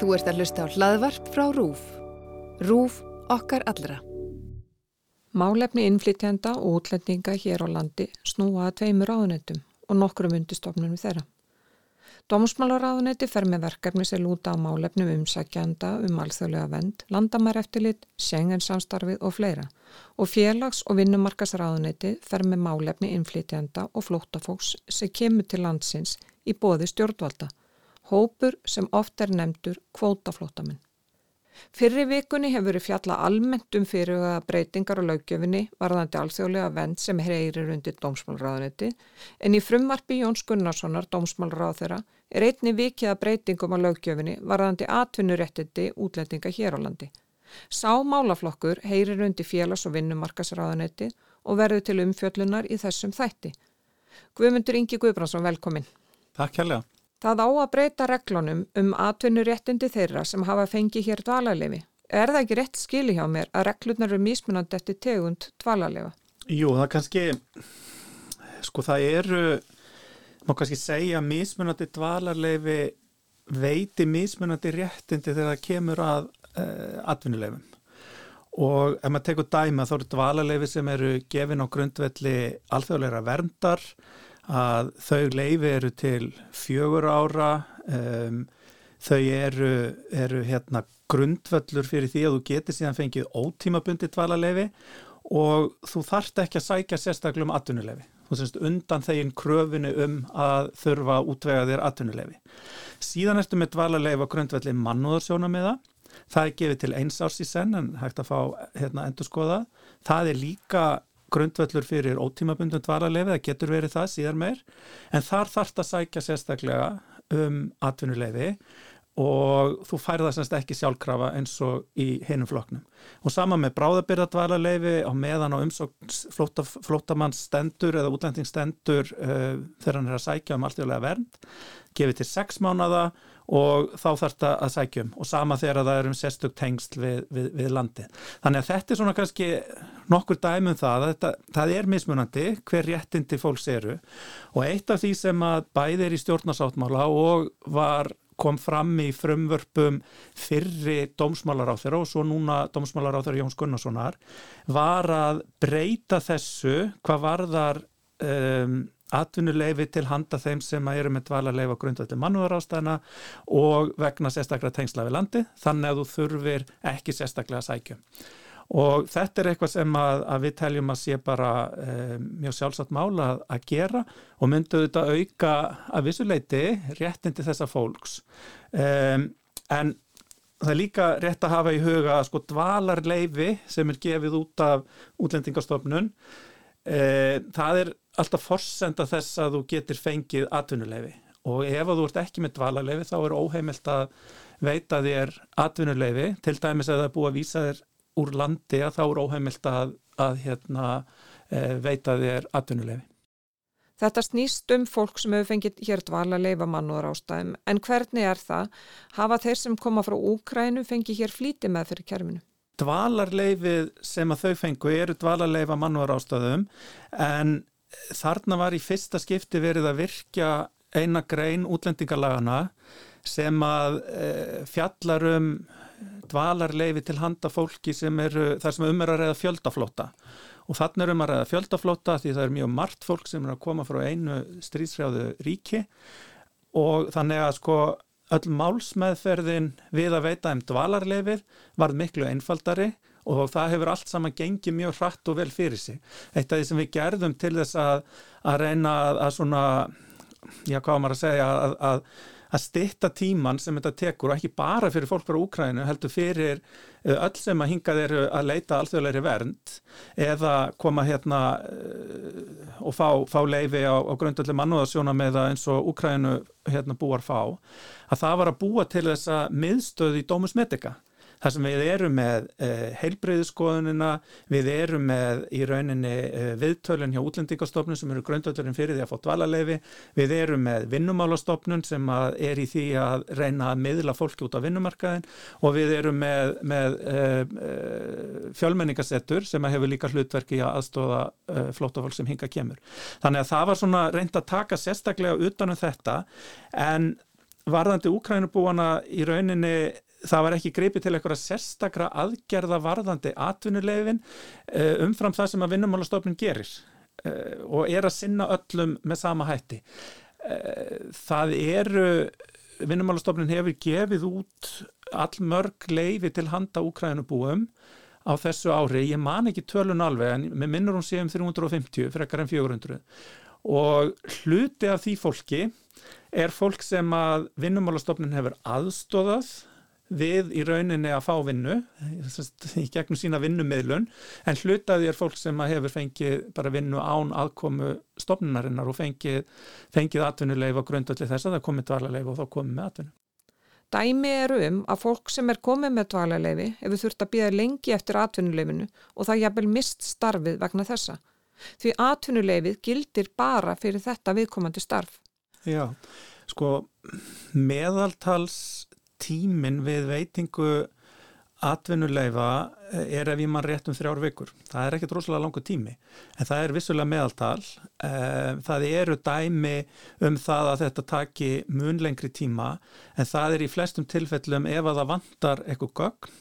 Þú ert að hlusta á hlaðvarp frá RÚF. RÚF okkar allra. Málefni innflytjanda og útlendinga hér á landi snúa að tveimur áðunetum og nokkrum undistofnum þeirra. Dómsmálaráðunetti fer með verkefni sem lúta á málefnum umsækjanda um alþjóðlega vend, landamæreftillit, sengensamstarfið og fleira og félags- og vinnumarkasráðunetti fer með málefni innflytjanda og flóttafóks sem kemur til landsins í bóði stjórnvalda, hópur sem oft er nefndur kvótaflótamenn. Fyrri vikunni hefur verið fjalla almennt um fyrirhuga breytingar á laugjöfinni varðandi alþjóðlega vend sem heyrir undir dómsmálráðanetti en í frumvarpi Jóns Gunnarssonar dómsmálráð þeirra er einni vikið að breytingum á laugjöfinni varðandi atvinnuréttindi útlendinga hér á landi. Sá málaflokkur heyrir undir félags- og vinnumarkasráðanetti og verður til umfjöllunar í þessum þætti. Guðmundur Ingi Guðbrandsson, velkomin. Takk kærlega. Það á að breyta reglunum um atvinnuréttindi þeirra sem hafa fengið hér dvalarlefi. Er það ekki rétt skili hjá mér að reglurnar eru mísmunandi eftir tegund dvalarlefa? Jú, það kannski, sko það eru, má kannski segja mísmunandi dvalarlefi veiti mísmunandi réttindi þegar það kemur að uh, atvinnuleifum. Og ef maður tekur dæma þá eru dvalarleifi sem eru gefin á grundvelli alþjóðleira verndar að þau leifi eru til fjögur ára um, þau eru, eru hérna grundvöllur fyrir því að þú getur síðan fengið ótímabundi dvalarleifi og þú þarft ekki að sækja sérstaklega um atvinnuleifi þú semst undan þegin kröfinu um að þurfa að útvega þér atvinnuleifi síðan ertu með dvalarleifi á grundvelli mannúðarsjónamiða það er gefið til eins árs í senn en hægt að fá hérna endur skoða það er líka grundvöllur fyrir ótímabundum dvalarleifi, það getur verið það síðan meir, en þar þarf það að sækja sérstaklega um atvinnuleifi og þú færða semst ekki sjálfkrafa eins og í hinum floknum. Og sama með bráðabyrðadvalarleifi á meðan á umsókn flótamanns stendur eða útlendingstendur uh, þegar hann er að sækja um alltjóðlega vernd, gefið til sex mánada og þá þarf þetta að sækjum og sama þegar það er um sérstök tengsl við, við, við landi. Þannig að þetta er svona kannski nokkur dæmum það, þetta, það er mismunandi hver réttindi fólks eru og eitt af því sem að bæði er í stjórnarsáttmála og var kom fram í frumvörpum fyrri dómsmálaráþur og svo núna dómsmálaráþur Jóns Gunnarssonar var að breyta þessu hvað varðar um, atvinnuleifi til handa þeim sem eru með dvalarleifi á grundvöldi mannúðarástæðina og vegna sérstaklega tengsla við landi þannig að þú þurfir ekki sérstaklega sækja. Og þetta er eitthvað sem að, að við teljum að sé bara e, mjög sjálfsagt mála að, að gera og myndu þetta auka að vissuleiti réttindi þessa fólks. E, en það er líka rétt að hafa í huga að sko dvalarleifi sem er gefið út af útlendingastofnun, það er alltaf forsenda þess að þú getur fengið atvinnuleifi og ef þú ert ekki með dvalarleifi þá er óheimilt að veita þér atvinnuleifi til dæmis að það er búið að vísa þér úr landi að þá er óheimilt að, að hérna, e, veita þér atvinnuleifi. Þetta snýst um fólk sem hefur fengið hér dvalarleifa mannúðar ástæðum en hvernig er það? Hafa þeir sem koma frá Úkrænu fengið hér flíti með fyrir kerminu? Dvalarleifið sem að þau fengu eru dvalarleifa mannúðar ástæðum en þarna var í fyrsta skipti verið að virkja eina grein útlendingalagana sem að e, fjallar um dvalarleifi til handa fólki sem eru þar sem um er að reyða fjöldaflóta og þannig er um að reyða fjöldaflóta því það er mjög margt fólk sem er að koma frá einu stríðsrjáðu ríki. Og þannig að sko öll málsmeðferðin við að veita um dvalarleifið var miklu einfaldari og það hefur allt saman gengið mjög hratt og vel fyrir sig. Eitt af því sem við gerðum til þess að, að reyna að, að svona, já hvað maður að segja, að, að, að stitta tíman sem þetta tekur og ekki bara fyrir fólk frá Úkrænu, heldur fyrir eh, öll sem að hinga þeir að leita alþjóðleiri vernd eða koma hérna uh, og fá, fá leifi á, á grundalli mannúðarsjóna með það eins og Úkrænu hérna búar fá, að það var að búa til þessa miðstöð í Dómus Medica þar sem við erum með uh, heilbreyðiskoðunina, við erum með í rauninni uh, viðtölun hjá útlendingastofnun sem eru gröndöldurinn fyrir því að fá dvalarleifi, við erum með vinnumálastofnun sem er í því að reyna að miðla fólki út á vinnumarkaðin og við erum með, með uh, fjölmenningasettur sem hefur líka hlutverki að aðstóða flótafólk sem hinga kemur. Þannig að það var svona reynd að taka sérstaklega utanum þetta. En varðandi úkrænubúana í rauninni það var ekki greipið til eitthvað sérstakra aðgerða varðandi atvinnulegin uh, umfram það sem að vinnumálastofnun gerir uh, og er að sinna öllum með sama hætti. Uh, það eru, vinnumálastofnun hefur gefið út allmörg leifi til handa úkrænubúum á þessu ári, ég man ekki tölun alveg en með minnur hún sé um 350 frekar en 400 og hluti af því fólki er fólk sem að vinnumálastofnun hefur aðstóðað við í rauninni að fá vinnu í gegnum sína vinnumiðlun en hlutaði er fólk sem hefur fengið bara vinnu án aðkomu stofnunarinnar og fengið, fengið atvinnuleif á grundalli þess að það komið dvalarleif og þá komið með atvinnu. Dæmi eru um að fólk sem er komið með dvalarleifi hefur þurft að býða lengi eftir atvinnuleifinu og það jafnvel mist starfið vegna þessa. Því atvinnuleifið gildir bara fyrir þetta viðkomandi starf. Já, sko meðaltals tímin við veitingu atvinnuleifa eh, er ef ég mann rétt um þrjár vikur. Það er ekkert rosalega langu tími en það er vissulega meðaltal. Eh, það eru dæmi um það að þetta taki mun lengri tíma en það er í flestum tilfellum ef að það vantar eitthvað gögn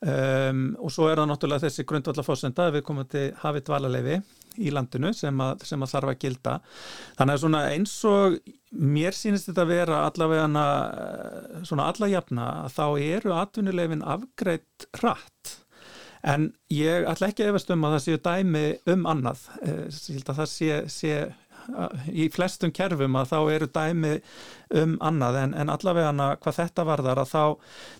um, og svo er það náttúrulega þessi grundvallafósenda við komum til hafið dvalarleifi í landinu sem að, sem að þarf að gilda. Þannig að eins og mér sínist þetta að vera allavega eh, svona allajafna að þá eru atvinnulegin afgreitt rætt en ég ætla ekki að efast um að það séu dæmi um annað. Eh, það sé, sé í flestum kerfum að þá eru dæmi um annað en, en allavega hvað þetta varðar að þá,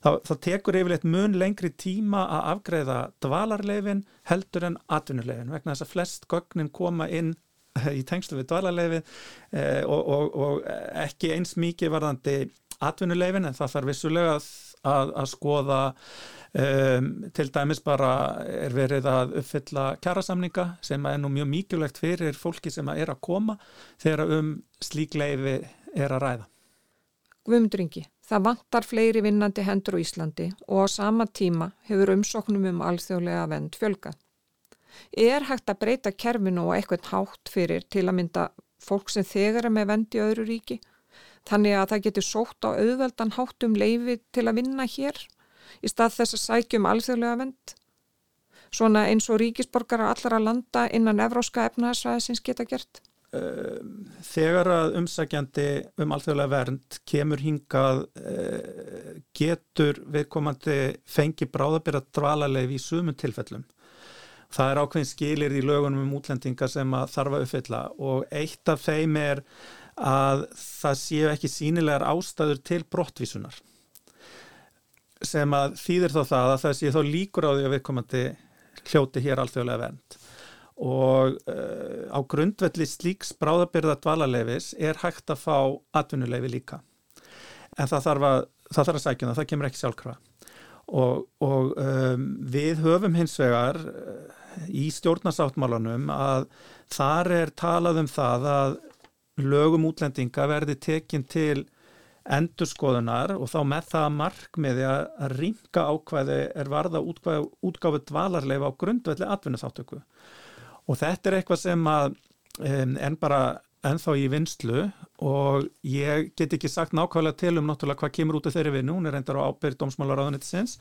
þá, þá tekur yfirleitt mun lengri tíma að afgreða dvalarleifin heldur en atvinnuleifin vegna þess að flest gögnin koma inn eh, í tengslu við dvalarleifin eh, og, og, og ekki eins mikið varðandi atvinnuleifin en það þarf vissulega að, að, skoða Um, til dæmis bara er verið að uppfylla kjærasamninga sem er nú mjög mikilvægt fyrir fólki sem er að koma þegar um slík leifi er að ræða. Guðmundur Ingi, það vantar fleiri vinnandi hendur á Íslandi og á sama tíma hefur umsóknum um alþjóðlega vend fjölga. Er hægt að breyta kerfinu og eitthvað hátt fyrir til að mynda fólk sem þegar er með vend í öðru ríki? Þannig að það getur sótt á auðveldan hátt um leifi til að vinna hér? í stað þess að sækjum alþjóðlega vend. Svona eins og ríkisborgara allara landa innan evróska efnaðsvæðisins geta gert? Ehm, þegar að umsækjandi um alþjóðlega vernd kemur hingað eh, getur viðkomandi fengi bráðabyrra dvalarleif í sumum tilfellum. Það er ákveðin skilir í lögunum um útlendinga sem að þarfa uppfylla og eitt af þeim er að það séu ekki sínilegar ástæður til brottvísunar sem að þýðir þá það að það sé þá líkur á því að viðkomandi hljóti hér alþjóðlega vernd. Og uh, á grundvelli slíks bráðabyrða dvalarleifis er hægt að fá atvinnuleifi líka. En það þarf að, það þarf að sækja um það, það kemur ekki sjálfkrafa og, og um, við höfum hins vegar uh, í stjórnarsáttmálanum að þar er talað um það að lögum útlendinga verði tekinn til endurskoðunar og þá með það markmiði að ringa ákvæði er varða útgáfi dvalarleifa á grundvelli atvinnuþáttöku og þetta er eitthvað sem að en bara ennþá í vinslu og ég get ekki sagt nákvæmlega til um náttúrulega hvað kemur út af þeirri vinnu, hún er reyndar á ábyrg dómsmálaráðunitisins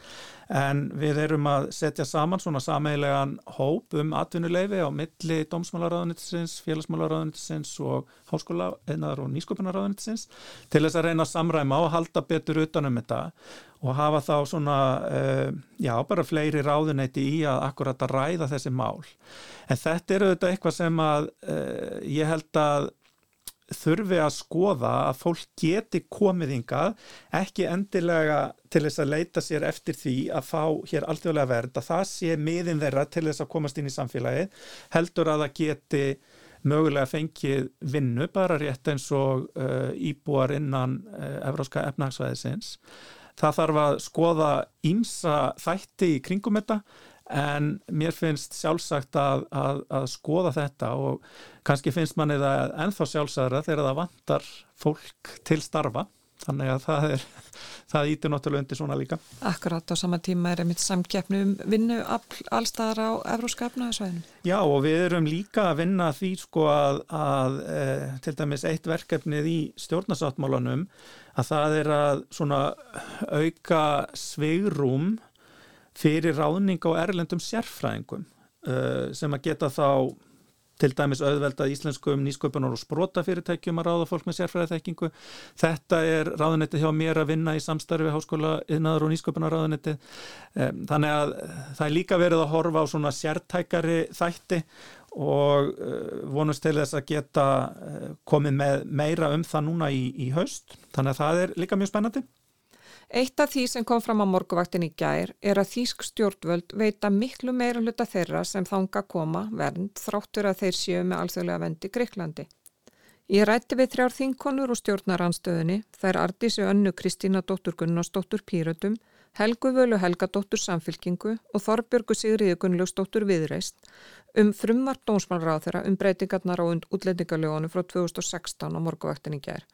en við erum að setja saman svona sameilegan hóp um atvinnuleifi á milli dómsmálaráðunitisins, félagsmálaráðunitisins og háskóla einaðar og nýsköpunaráðunitisins til þess að reyna að samræma og halda betur utanum þetta og hafa þá svona, uh, já bara fleiri ráðuneyti í að akkurat að ræða þessi mál. En þetta eru þetta eitthvað sem að uh, ég held að þurfi að skoða að fólk geti komið yngað, ekki endilega til þess að leita sér eftir því að fá hér alþjóðlega verð, að það sé miðin þeirra til þess að komast inn í samfélagið, heldur að það geti mögulega fengið vinnu bara rétt eins og uh, íbúar innan uh, Evróska efnagsvæðisins. Það þarf að skoða ímsa þætti í kringum þetta en mér finnst sjálfsagt að, að, að skoða þetta og kannski finnst manni það ennþá sjálfsagðara þegar það vantar fólk til starfa þannig að það er, það ítir náttúrulega undir svona líka. Akkurat á sama tíma er einmitt samkeppnu um vinnu allstaðar á Evróska efnaðisvæðinu. Já og við erum líka að vinna því sko að, að e, til dæmis eitt verkefnið í stjórnarsáttmálanum að það er að svona auka sveigrum fyrir ráðning á erlendum sérfræðingum uh, sem að geta þá til dæmis auðveldað íslenskum nýsköpunar og sprótafyrirtækjum að ráða fólk með sérfræðiþekkingu. Þetta er ráðunetti hjá mér að vinna í samstarfi háskóla yðnaður og nýsköpunar ráðunetti. Um, þannig að það er líka verið að horfa á svona sértækari þætti og vonust til þess að geta komið með meira um það núna í, í haust. Þannig að það er líka mjög spennandi. Eitt af því sem kom fram á morguvaktin í gær er að Þýsk stjórnvöld veita miklu meira hluta þeirra sem þanga koma vernd þráttur að þeir séu með alþjóðlega vendi Greiklandi. Ég rætti við þrjár þinkonur og stjórnaranstöðinni, þær Ardísi önnu Kristína dóttur Gunnarsdóttur Pírötum, Helgu Völu Helgadóttur Samfylkingu og Þorbjörgu Sigriði Gunnlaugsdóttur Viðreist um frumvart dómsmálráð þeirra um breytingarnar á útlendingalögunum frá 2016 á morguvaktin í gær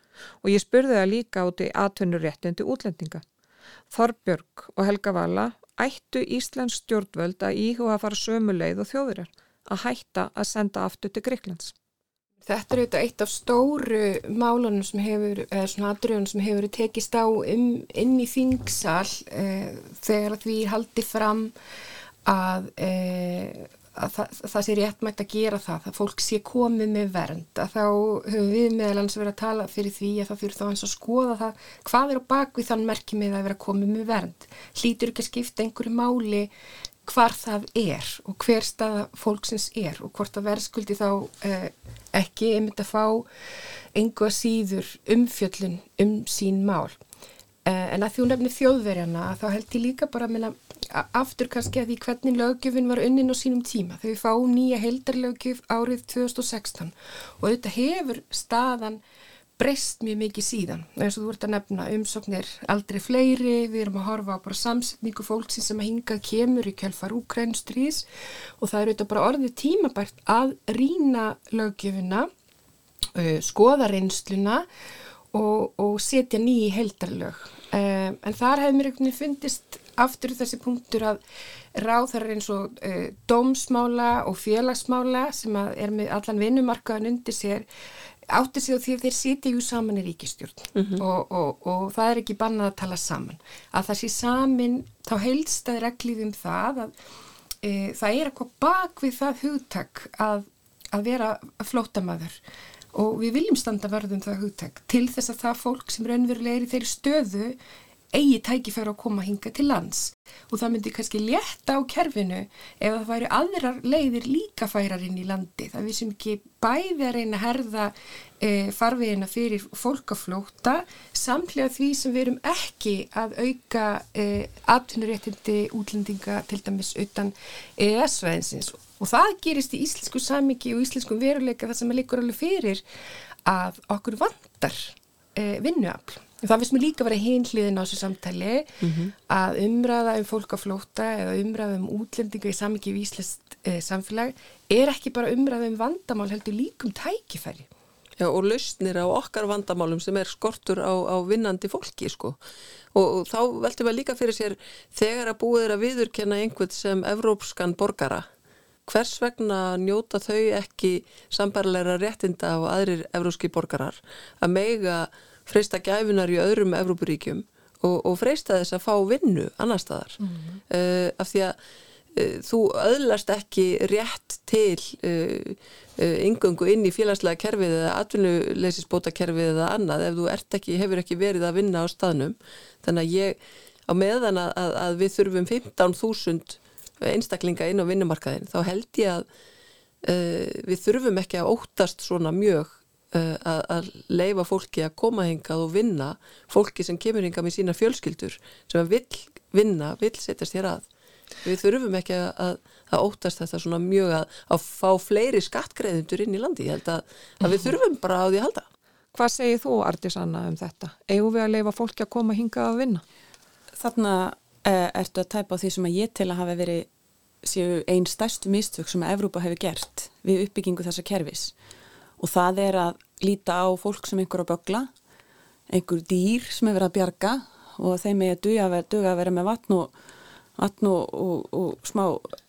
og ég spurði það líka út í atvinnuréttindi útlendinga. Þorbjörg og Helga Vala ættu Íslands stjórnvöld að íhuga að fara sömu leið og þjóðurar að hætta að senda aftur til Greiklands. Þetta er auðvitað eitt af stóru málunum sem hefur, eða svona aðröðunum sem hefur tekist á um, inn í þingsal eh, þegar því haldi fram að eh, að það, það sé réttmætt að gera það, að fólk sé komið með vernd, að þá höfum við meðalans verið að tala fyrir því að það fyrir þá eins að skoða það hvað er á bakvið þann merkjumið að vera komið með vernd. Hlýtur ekki að skipta einhverju máli hvar það er og hver staða fólksins er og hvort að verðskuldi þá eh, ekki einmitt að fá einhvað síður umfjöllun um sín mál. Eh, en að þú nefnir þjóðverjana þá held ég líka bara minna aftur kannski að því hvernig lögjöfin var unnin á sínum tíma. Við fáum nýja heldarlögjöf árið 2016 og þetta hefur staðan breyst mjög mikið síðan. Eins og þú ert að nefna umsóknir aldrei fleiri, við erum að horfa á bara samsetningu fólksins sem að hingað kemur í kjálfar úkrænstrís og það er auðvitað bara orðið tímabært að rína lögjöfina uh, skoða reynsluna og, og setja nýji heldarlög um, en þar hefur mér einhvern veginn fundist aftur þessi punktur að ráðar eins og uh, dómsmála og félagsmála sem er með allan vinnumarkaðan undir sér áttir sig á því að þeir sitja jú saman í ríkistjórn mm -hmm. og, og, og það er ekki bannað að tala saman. Að það sé samin þá heilst að reglið um það að e, það er eitthvað bak við það hugtak að, að vera flótamaður og við viljum standa verðum það hugtak. Til þess að það fólk sem raunverulega er í þeirri stöðu eigi tækifæra að koma hinga til lands. Og það myndi kannski létta á kerfinu ef það væri aðrar leiðir líka færar inn í landi. Það við sem ekki bæði að reyna að herða e, farvegina fyrir fólkaflóta samlega því sem við erum ekki að auka e, atvinnuréttindi útlendinga til dæmis utan EES-veðinsins og það gerist í íslensku samingi og íslenskum veruleika það sem er líkur alveg fyrir að okkur vandar e, vinnuafl Það finnst mér líka að vera hinliðin á þessu samtali mm -hmm. að umræða um fólkaflóta eða umræða um útlendinga í samvikið í Íslands eh, samfélag er ekki bara umræða um vandamál heldur líkum tækifæri. Já og lausnir á okkar vandamálum sem er skortur á, á vinnandi fólki sko og, og þá veltum við líka fyrir sér þegar að búið er að viðurkenna einhvern sem evrópskan borgara hvers vegna njóta þau ekki sambarleira réttinda á aðrir evrópski borgarar? Að meiga freista gæfinar í öðrum Evrópuríkjum og, og freista þess að fá vinnu annar staðar? Mm -hmm. uh, af því að uh, þú öðlast ekki rétt til uh, yngöngu inn í félagslega kerfið eða atvinnuleysisbóta kerfið eða annað ef þú ekki, hefur ekki verið að vinna á staðnum. Þannig að ég á meðan að, að við þurfum 15.000 einstaklinga inn á vinnumarkaðin þá held ég að við þurfum ekki að óttast svona mjög Uh, að, að leifa fólki að koma hingað og vinna fólki sem kemur hingað með sína fjölskyldur sem vil vinna, vil setjast hér að við þurfum ekki að, að óttast þetta svona mjög að, að fá fleiri skattgreðundur inn í landi ég held að við mhm. þurfum bara á því að halda Hvað segir þú Artisanna um þetta? Egu við að leifa fólki að koma hingað að vinna? Þarna ertu að tæpa á því sem að ég til að hafa verið séu einn stærstu mistök sem að Evrópa hefur gert við uppbyggingu þessa kervis og það er að líta á fólk sem einhver að bögla, einhver dýr sem verið að bjarga og þeim er að duga að vera, með vatn og, vatn og, og, og smá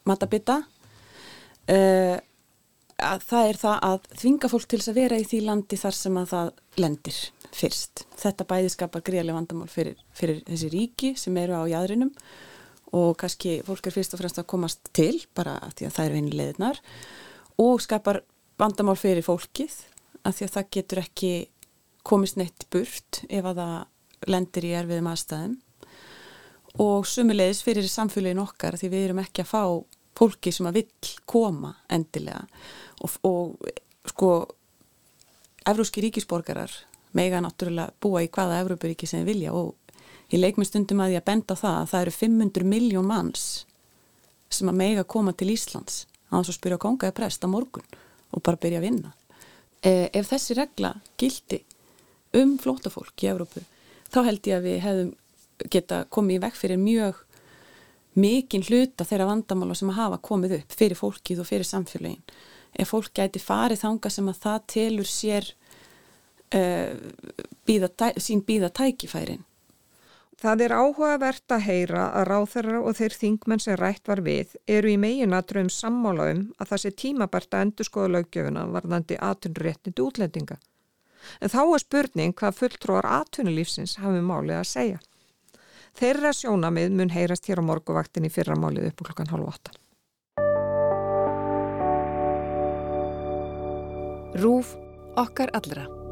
matabita uh, að það er það að þvinga fólk til þess að vera í því landi þar sem að það lendir fyrst. Þetta bæði skapar greiðlega vandamál fyrir, fyrir þessi ríki sem eru á jæðrinum og kannski fólk er fyrst og fremst að komast til bara að því að það eru einu leðinar og skapar vandamál fyrir fólkið að því að það getur ekki komist neitt burt ef að það lendir í erfiðum aðstæðum og sumulegis fyrir samfélagin okkar því við erum ekki að fá fólki sem að vill koma endilega og, og sko evróski ríkisborgarar mega náttúrulega búa í hvaða Evrópuríki sem vilja og ég leik mér stundum að ég að benda það að það eru 500 miljón manns sem að mega koma til Íslands að hans og spyrja kongaði prest á morgun og bara byrja að vinna. Eh, ef þessi regla gildi um flótafólk í Evrópu þá held ég að við hefðum geta komið í vekk fyrir mjög mikinn hluta þeirra vandamála sem að hafa komið upp fyrir fólkið og fyrir samfélagin. Ef fólk gæti farið þanga sem að það telur sér uh, bíða, sín býða tækifærin. Það er áhugavert að heyra að ráþæra og þeir þingmenn sem rætt var við eru í meginatrum sammála um að það sé tímabært að endur skoða löggjöfuna varðandi atunréttindi útlendinga. En þá er spurning hvað fulltróðar atunulífsins hafi málið að segja. Þeirra sjónamið mun heyrast hér á morguvaktin í fyrra málið upp klukkan halv 8. Rúf okkar allra.